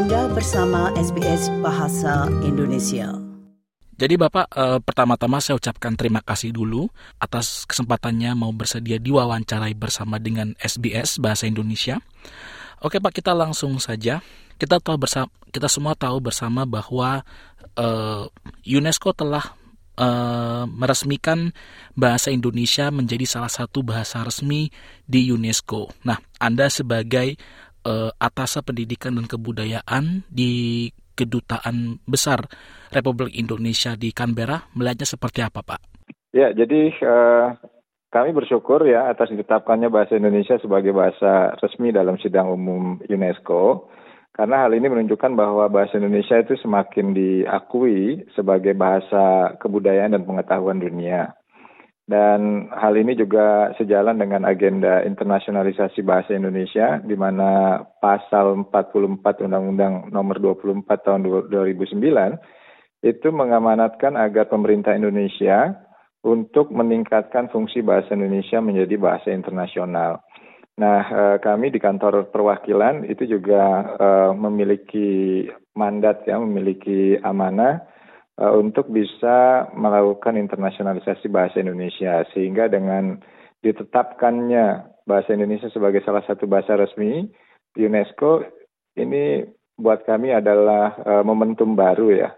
Anda bersama SBS Bahasa Indonesia. Jadi Bapak, eh, pertama-tama saya ucapkan terima kasih dulu atas kesempatannya mau bersedia diwawancarai bersama dengan SBS Bahasa Indonesia. Oke Pak, kita langsung saja. Kita tahu bersama, kita semua tahu bersama bahwa eh, UNESCO telah uh, meresmikan bahasa Indonesia menjadi salah satu bahasa resmi di UNESCO. Nah, Anda sebagai uh, atasa pendidikan dan kebudayaan di kedutaan besar Republik Indonesia di Canberra melihatnya seperti apa, Pak? Ya, jadi uh, kami bersyukur ya atas ditetapkannya bahasa Indonesia sebagai bahasa resmi dalam sidang umum UNESCO. Karena hal ini menunjukkan bahwa bahasa Indonesia itu semakin diakui sebagai bahasa kebudayaan dan pengetahuan dunia. Dan hal ini juga sejalan dengan agenda internasionalisasi bahasa Indonesia, di mana pasal 44 Undang-Undang Nomor 24 Tahun 2009 itu mengamanatkan agar pemerintah Indonesia untuk meningkatkan fungsi bahasa Indonesia menjadi bahasa internasional. Nah, eh, kami di kantor perwakilan itu juga eh, memiliki mandat ya, memiliki amanah eh, untuk bisa melakukan internasionalisasi bahasa Indonesia sehingga dengan ditetapkannya bahasa Indonesia sebagai salah satu bahasa resmi UNESCO ini buat kami adalah uh, momentum baru ya.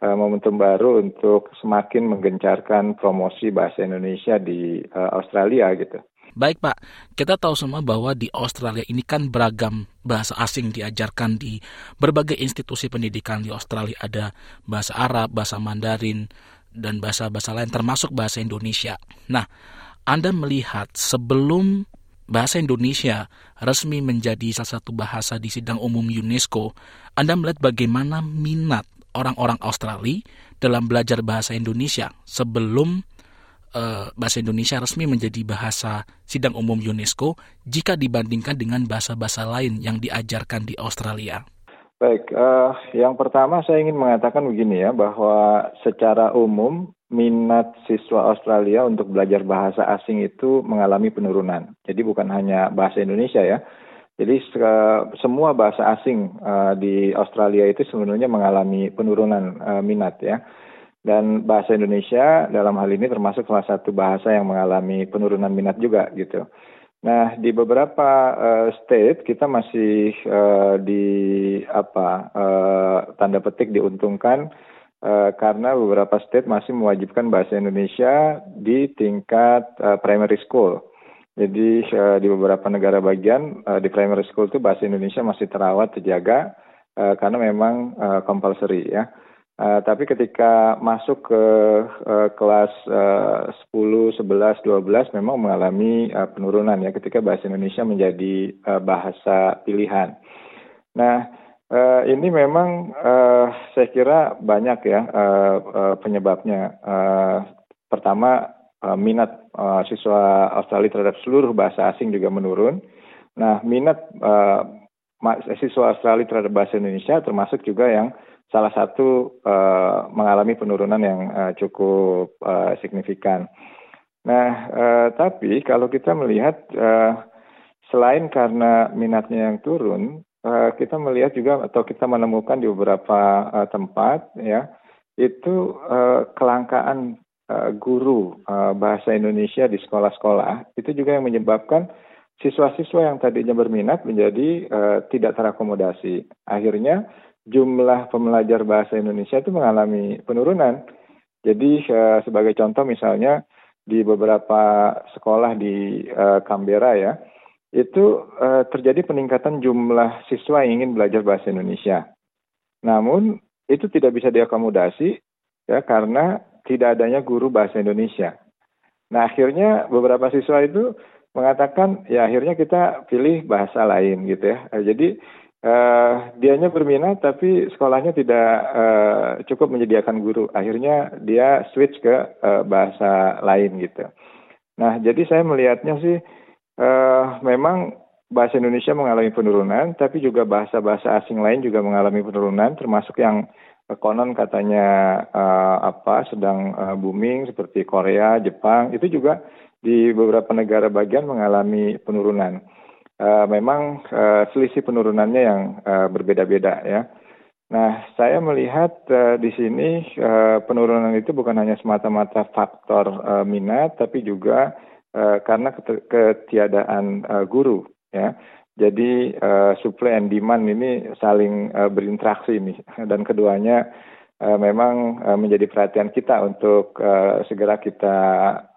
Uh, momentum baru untuk semakin menggencarkan promosi bahasa Indonesia di uh, Australia gitu. Baik Pak, kita tahu semua bahwa di Australia ini kan beragam bahasa asing diajarkan di berbagai institusi pendidikan di Australia ada bahasa Arab, bahasa Mandarin, dan bahasa-bahasa lain termasuk bahasa Indonesia. Nah, Anda melihat sebelum bahasa Indonesia resmi menjadi salah satu bahasa di sidang umum UNESCO, Anda melihat bagaimana minat orang-orang Australia dalam belajar bahasa Indonesia sebelum uh, bahasa Indonesia resmi menjadi bahasa sidang umum UNESCO jika dibandingkan dengan bahasa-bahasa lain yang diajarkan di Australia? Baik, uh, yang pertama saya ingin mengatakan begini ya, bahwa secara umum minat siswa Australia untuk belajar bahasa asing itu mengalami penurunan. Jadi bukan hanya bahasa Indonesia ya. Jadi semua bahasa asing uh, di Australia itu sebenarnya mengalami penurunan uh, minat ya. Dan bahasa Indonesia dalam hal ini termasuk salah satu bahasa yang mengalami penurunan minat juga gitu. Nah, di beberapa uh, state kita masih uh, di apa uh, tanda petik diuntungkan uh, karena beberapa state masih mewajibkan bahasa Indonesia di tingkat uh, primary school. Jadi uh, di beberapa negara bagian uh, di primary school itu bahasa Indonesia masih terawat terjaga uh, karena memang uh, compulsory ya. Uh, tapi ketika masuk ke uh, kelas uh, 10, 11, 12 memang mengalami uh, penurunan ya ketika bahasa Indonesia menjadi uh, bahasa pilihan. Nah, uh, ini memang uh, saya kira banyak ya uh, uh, penyebabnya. Uh, pertama, uh, minat uh, siswa Australia terhadap seluruh bahasa asing juga menurun. Nah, minat uh, siswa Australia terhadap bahasa Indonesia termasuk juga yang salah satu uh, mengalami penurunan yang uh, cukup uh, signifikan. Nah, uh, tapi kalau kita melihat uh, selain karena minatnya yang turun, uh, kita melihat juga atau kita menemukan di beberapa uh, tempat ya itu uh, kelangkaan uh, guru uh, bahasa Indonesia di sekolah-sekolah itu juga yang menyebabkan siswa-siswa yang tadinya berminat menjadi uh, tidak terakomodasi. Akhirnya jumlah pembelajar bahasa Indonesia itu mengalami penurunan. Jadi uh, sebagai contoh misalnya di beberapa sekolah di uh, Canberra ya, itu uh, terjadi peningkatan jumlah siswa yang ingin belajar bahasa Indonesia. Namun itu tidak bisa diakomodasi ya karena tidak adanya guru bahasa Indonesia. Nah akhirnya beberapa siswa itu mengatakan ya akhirnya kita pilih bahasa lain gitu ya. Jadi Uh, dianya berminat tapi sekolahnya tidak uh, cukup menyediakan guru. Akhirnya dia switch ke uh, bahasa lain gitu. Nah, jadi saya melihatnya sih uh, memang bahasa Indonesia mengalami penurunan, tapi juga bahasa-bahasa asing lain juga mengalami penurunan, termasuk yang konon katanya uh, apa sedang uh, booming seperti Korea, Jepang, itu juga di beberapa negara bagian mengalami penurunan. uh, memang uh, selisih penurunannya yang uh, berbeda-beda ya. Nah, saya melihat uh, di sini uh, penurunan itu bukan hanya semata-mata faktor uh, minat, tapi juga uh, karena ketiadaan uh, guru, ya. Jadi uh, supply and demand ini saling uh, berinteraksi nih, dan keduanya uh, memang uh, menjadi perhatian kita untuk uh, segera kita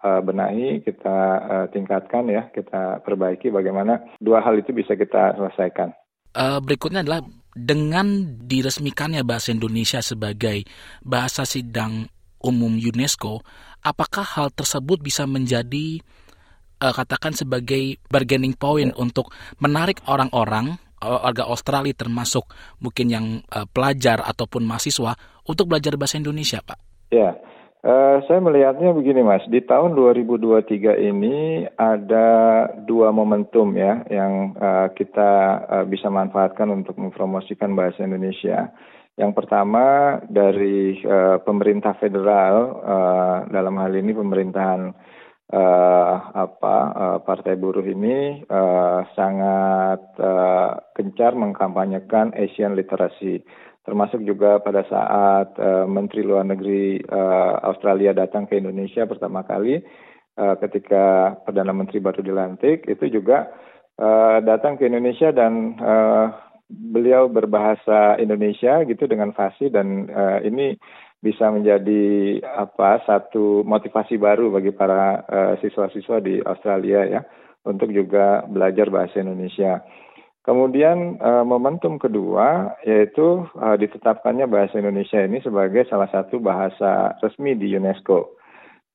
uh, benahi, kita uh, tingkatkan ya, kita perbaiki bagaimana dua hal itu bisa kita selesaikan. Uh, berikutnya adalah dengan diresmikannya bahasa Indonesia sebagai bahasa sidang umum UNESCO, apakah hal tersebut bisa menjadi uh, katakan sebagai bargaining point ya. untuk menarik orang-orang warga Australia termasuk mungkin yang uh, pelajar ataupun mahasiswa untuk belajar bahasa Indonesia, Pak? Ya. Uh, saya melihatnya begini Mas, di tahun 2023 ini ada dua momentum ya yang uh, kita uh, bisa manfaatkan untuk mempromosikan bahasa Indonesia. Yang pertama dari uh, pemerintah federal uh, dalam hal ini pemerintahan uh, apa uh, Partai Buruh ini uh, sangat uh, gencar mengkampanyekan Asian Literacy termasuk juga pada saat uh, Menteri Luar Negeri uh, Australia datang ke Indonesia pertama kali uh, ketika Perdana Menteri baru dilantik itu juga uh, datang ke Indonesia dan uh, beliau berbahasa Indonesia gitu dengan fasih dan uh, ini bisa menjadi apa satu motivasi baru bagi para siswa siswa-siswa di Australia ya untuk juga belajar bahasa Indonesia. Kemudian uh, momentum kedua yaitu uh, ditetapkannya bahasa Indonesia ini sebagai salah satu bahasa resmi di UNESCO.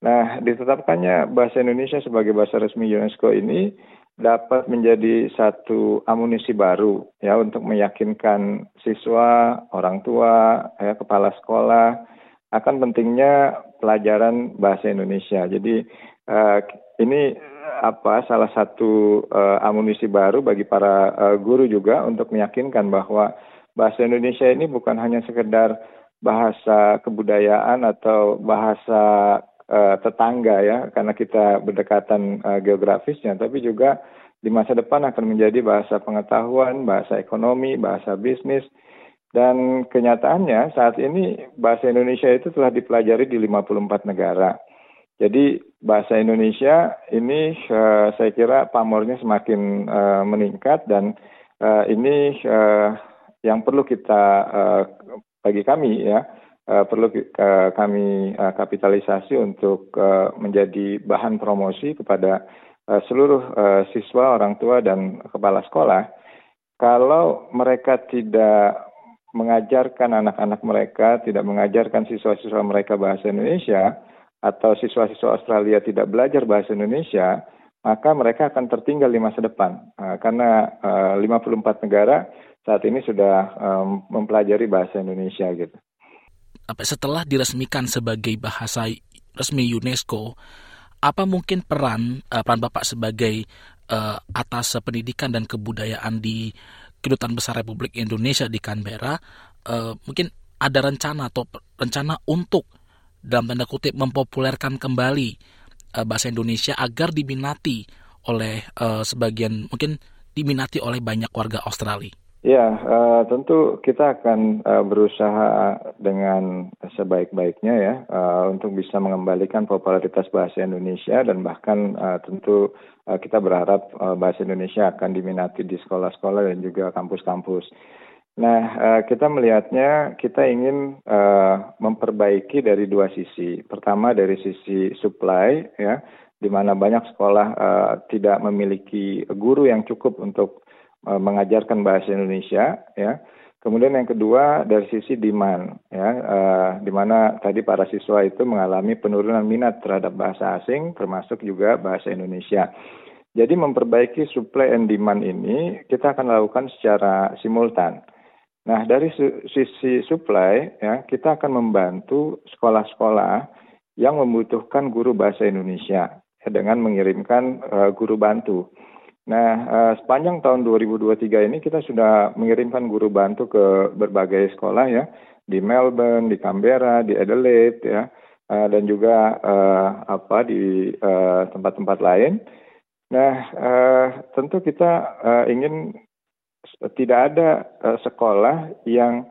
Nah, ditetapkannya bahasa Indonesia sebagai bahasa resmi UNESCO ini dapat menjadi satu amunisi baru ya untuk meyakinkan siswa, orang tua, ya kepala sekolah akan pentingnya pelajaran bahasa Indonesia. Jadi uh, ini apa salah satu uh, amunisi baru bagi para uh, guru juga untuk meyakinkan bahwa bahasa Indonesia ini bukan hanya sekedar bahasa kebudayaan atau bahasa uh, tetangga ya karena kita berdekatan uh, geografisnya tapi juga di masa depan akan menjadi bahasa pengetahuan, bahasa ekonomi, bahasa bisnis dan kenyataannya saat ini bahasa Indonesia itu telah dipelajari di 54 negara. Jadi bahasa Indonesia ini uh, saya kira pamornya semakin uh, meningkat dan uh, ini uh, yang perlu kita uh, bagi kami ya uh, perlu uh, kami uh, kapitalisasi untuk uh, menjadi bahan promosi kepada uh, seluruh uh, siswa, orang tua dan kepala sekolah. Kalau mereka tidak mengajarkan anak-anak mereka, tidak mengajarkan siswa-siswa mereka bahasa Indonesia, atau siswa-siswa Australia tidak belajar bahasa Indonesia, maka mereka akan tertinggal di masa depan. Uh, karena uh, 54 negara saat ini sudah um, mempelajari bahasa Indonesia gitu. Setelah diresmikan sebagai bahasa resmi UNESCO, apa mungkin peran uh, peran Bapak sebagai uh, atas pendidikan dan kebudayaan di Kedutaan Besar Republik Indonesia di Canberra? Uh, mungkin ada rencana atau rencana untuk dalam tanda kutip mempopulerkan kembali uh, bahasa Indonesia agar diminati oleh uh, sebagian mungkin diminati oleh banyak warga Australia. Ya, uh, tentu kita akan uh, berusaha dengan sebaik-baiknya ya uh, untuk bisa mengembalikan popularitas bahasa Indonesia dan bahkan uh, tentu uh, kita berharap uh, bahasa Indonesia akan diminati di sekolah-sekolah dan juga kampus-kampus. Nah, uh, kita melihatnya kita ingin uh, memperbaiki dari dua sisi. Pertama dari sisi supply, ya, di mana banyak sekolah uh, tidak memiliki guru yang cukup untuk mengajarkan bahasa Indonesia, ya. Kemudian yang kedua dari sisi demand, ya, uh, di mana tadi para siswa itu mengalami penurunan minat terhadap bahasa asing, termasuk juga bahasa Indonesia. Jadi memperbaiki supply and demand ini kita akan lakukan secara simultan. Nah, dari sisi supply ya, kita akan membantu sekolah-sekolah yang membutuhkan guru bahasa Indonesia ya, dengan mengirimkan uh, guru bantu. Nah, uh, sepanjang tahun 2023 ini kita sudah mengirimkan guru bantu ke berbagai sekolah ya, di Melbourne, di Canberra, di Adelaide ya, uh, dan juga uh, apa di tempat-tempat uh, lain. Nah, uh, tentu kita uh, ingin tidak ada uh, sekolah yang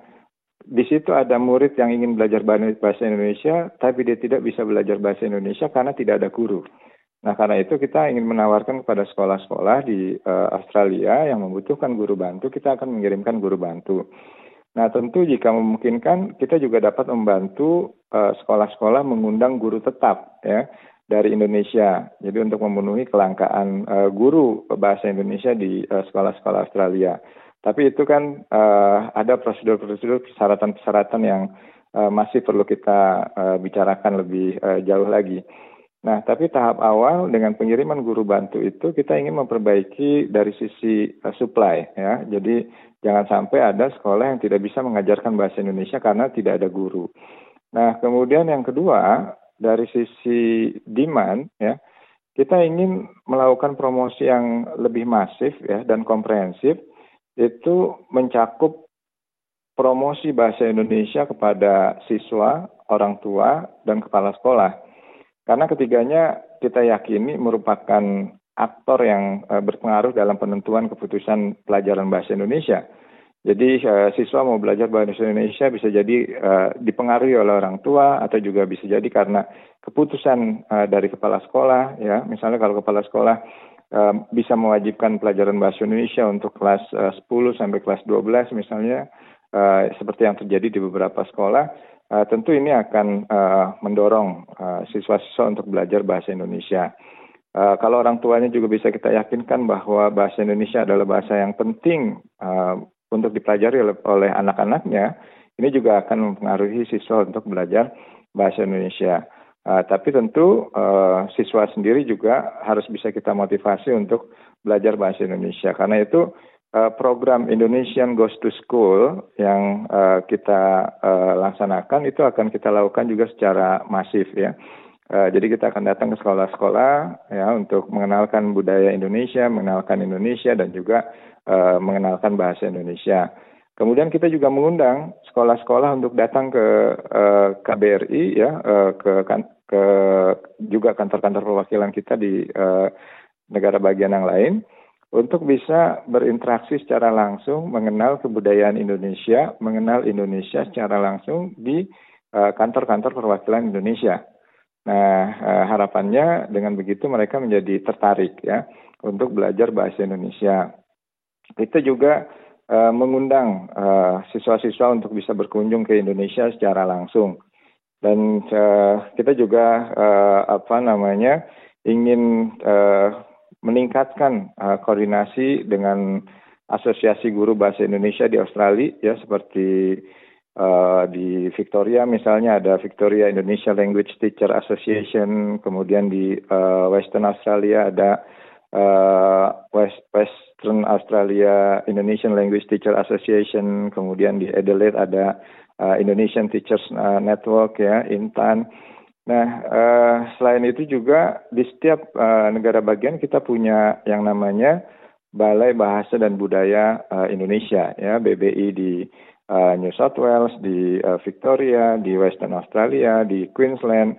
di situ ada murid yang ingin belajar bahasa Indonesia, tapi dia tidak bisa belajar bahasa Indonesia karena tidak ada guru. Nah, karena itu kita ingin menawarkan kepada sekolah-sekolah di uh, Australia yang membutuhkan guru bantu, kita akan mengirimkan guru bantu. Nah, tentu jika memungkinkan, kita juga dapat membantu sekolah sekolah-sekolah mengundang guru tetap ya dari Indonesia. Jadi untuk memenuhi kelangkaan uh, guru bahasa Indonesia di sekolah sekolah-sekolah Australia. Tapi itu kan uh, ada prosedur-prosedur persyaratan-persyaratan yang uh, masih perlu kita uh, bicarakan lebih uh, jauh lagi. Nah, tapi tahap awal dengan pengiriman guru bantu itu kita ingin memperbaiki dari sisi uh, supply ya. Jadi jangan sampai ada sekolah yang tidak bisa mengajarkan bahasa Indonesia karena tidak ada guru. Nah, kemudian yang kedua dari sisi demand ya, kita ingin melakukan promosi yang lebih masif ya dan komprehensif itu mencakup promosi bahasa Indonesia kepada siswa, orang tua, dan kepala sekolah karena ketiganya kita yakini merupakan aktor yang uh, berpengaruh dalam penentuan keputusan pelajaran bahasa Indonesia. Jadi uh, siswa mau belajar bahasa Indonesia bisa jadi uh, dipengaruhi oleh orang tua atau juga bisa jadi karena keputusan dari kepala sekolah ya. Misalnya kalau kepala sekolah bisa mewajibkan pelajaran bahasa Indonesia untuk kelas uh, 10 sampai kelas 12 misalnya seperti yang terjadi di beberapa sekolah uh, tentu ini akan uh, mendorong uh, siswa-siswa untuk belajar bahasa Indonesia. Uh, kalau orang tuanya juga bisa kita yakinkan bahwa bahasa Indonesia adalah bahasa yang penting uh, untuk dipelajari oleh, anak-anaknya, ini juga akan mempengaruhi siswa untuk belajar bahasa Indonesia. Uh, tapi tentu uh, siswa sendiri juga harus bisa kita motivasi untuk belajar bahasa Indonesia. Karena itu uh, program Indonesian Goes to School yang uh, kita uh, laksanakan itu akan kita lakukan juga secara masif ya. Uh, jadi kita akan datang ke sekolah-sekolah ya untuk mengenalkan budaya Indonesia, mengenalkan Indonesia dan juga uh, mengenalkan bahasa Indonesia. Kemudian kita juga mengundang sekolah-sekolah untuk datang ke uh, KBRI ya uh, ke kan, ke juga kantor-kantor perwakilan kita di uh, negara bagian yang lain untuk bisa berinteraksi secara langsung, mengenal kebudayaan Indonesia, mengenal Indonesia secara langsung di eh, kantor-kantor perwakilan Indonesia. Nah, uh, harapannya dengan begitu mereka menjadi tertarik ya untuk belajar bahasa Indonesia. Kita juga uh, mengundang siswa-siswa untuk bisa berkunjung ke Indonesia secara langsung. Dan uh, kita juga uh, apa namanya ingin meningkatkan uh, koordinasi dengan Asosiasi Guru Bahasa Indonesia di Australia ya seperti uh, di Victoria misalnya ada Victoria Indonesia Language Teacher Association, kemudian di uh, Western Australia ada uh, West Western Australia Indonesian Language Teacher Association, kemudian di Adelaide ada uh, Indonesian Teachers uh, Network ya Intan. Nah, uh, selain itu juga di setiap uh, negara bagian kita punya yang namanya Balai Bahasa dan Budaya uh, Indonesia, ya BBI di uh, New South Wales, di uh, Victoria, di Western Australia, di Queensland.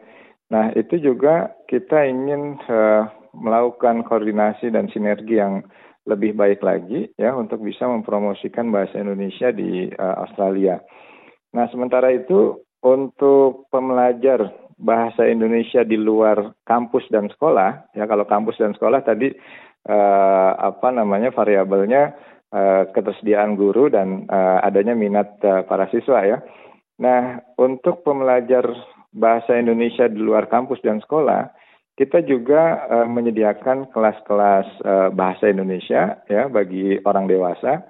Nah, itu juga kita ingin uh, melakukan koordinasi dan sinergi yang lebih baik lagi ya untuk bisa mempromosikan bahasa Indonesia di uh, Australia. Nah, sementara itu untuk pembelajar bahasa Indonesia di luar kampus dan sekolah ya kalau kampus dan sekolah tadi uh, apa namanya variabelnya uh, ketersediaan guru dan uh, adanya minat uh, para siswa ya. Nah, untuk pembelajar bahasa Indonesia di luar kampus dan sekolah, kita juga uh, menyediakan kelas-kelas uh, bahasa Indonesia ya bagi orang dewasa.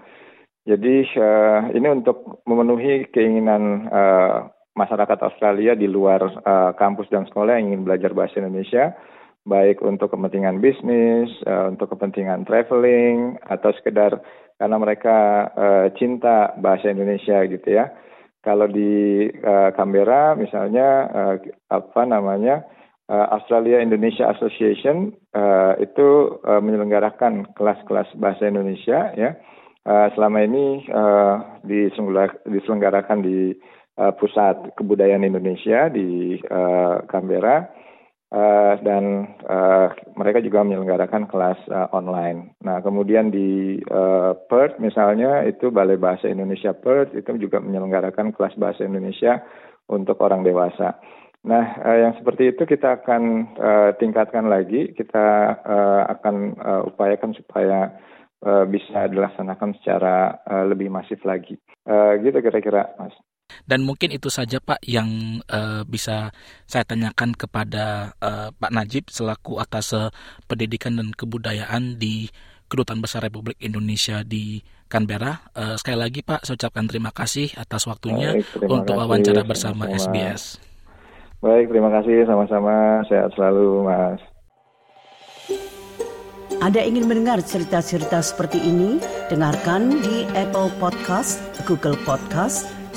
Jadi uh, ini untuk memenuhi keinginan uh, masyarakat Australia di luar uh, kampus dan sekolah yang ingin belajar bahasa Indonesia, baik untuk kepentingan bisnis, uh, untuk kepentingan traveling, atau sekedar karena mereka uh, cinta bahasa Indonesia gitu ya. Kalau di uh, Canberra misalnya uh, apa namanya Australia Indonesia Association uh, itu uh, menyelenggarakan kelas-kelas bahasa Indonesia ya. Uh, selama ini uh, diselenggarakan di uh, pusat kebudayaan Indonesia di uh, Canberra. Uh, dan uh, mereka juga menyelenggarakan kelas uh, online. Nah, kemudian di uh, Perth misalnya itu Balai Bahasa Indonesia Perth itu juga menyelenggarakan kelas bahasa Indonesia untuk orang dewasa. Nah, uh, yang seperti itu kita akan uh, tingkatkan lagi, kita uh, akan uh, upayakan supaya bisa dilaksanakan secara lebih masif lagi. Uh, gitu kira-kira, Mas. Dan mungkin itu saja Pak yang uh, bisa saya tanyakan kepada uh, Pak Najib selaku atas uh, pendidikan dan kebudayaan di Kedutaan Besar Republik Indonesia di Canberra. Uh, sekali lagi Pak, saya ucapkan terima kasih atas waktunya Baik, untuk kasih, wawancara bersama sama -sama. SBS. Baik, terima kasih sama-sama. Sehat selalu, Mas. Anda ingin mendengar cerita-cerita seperti ini? Dengarkan di Apple Podcast, Google Podcast,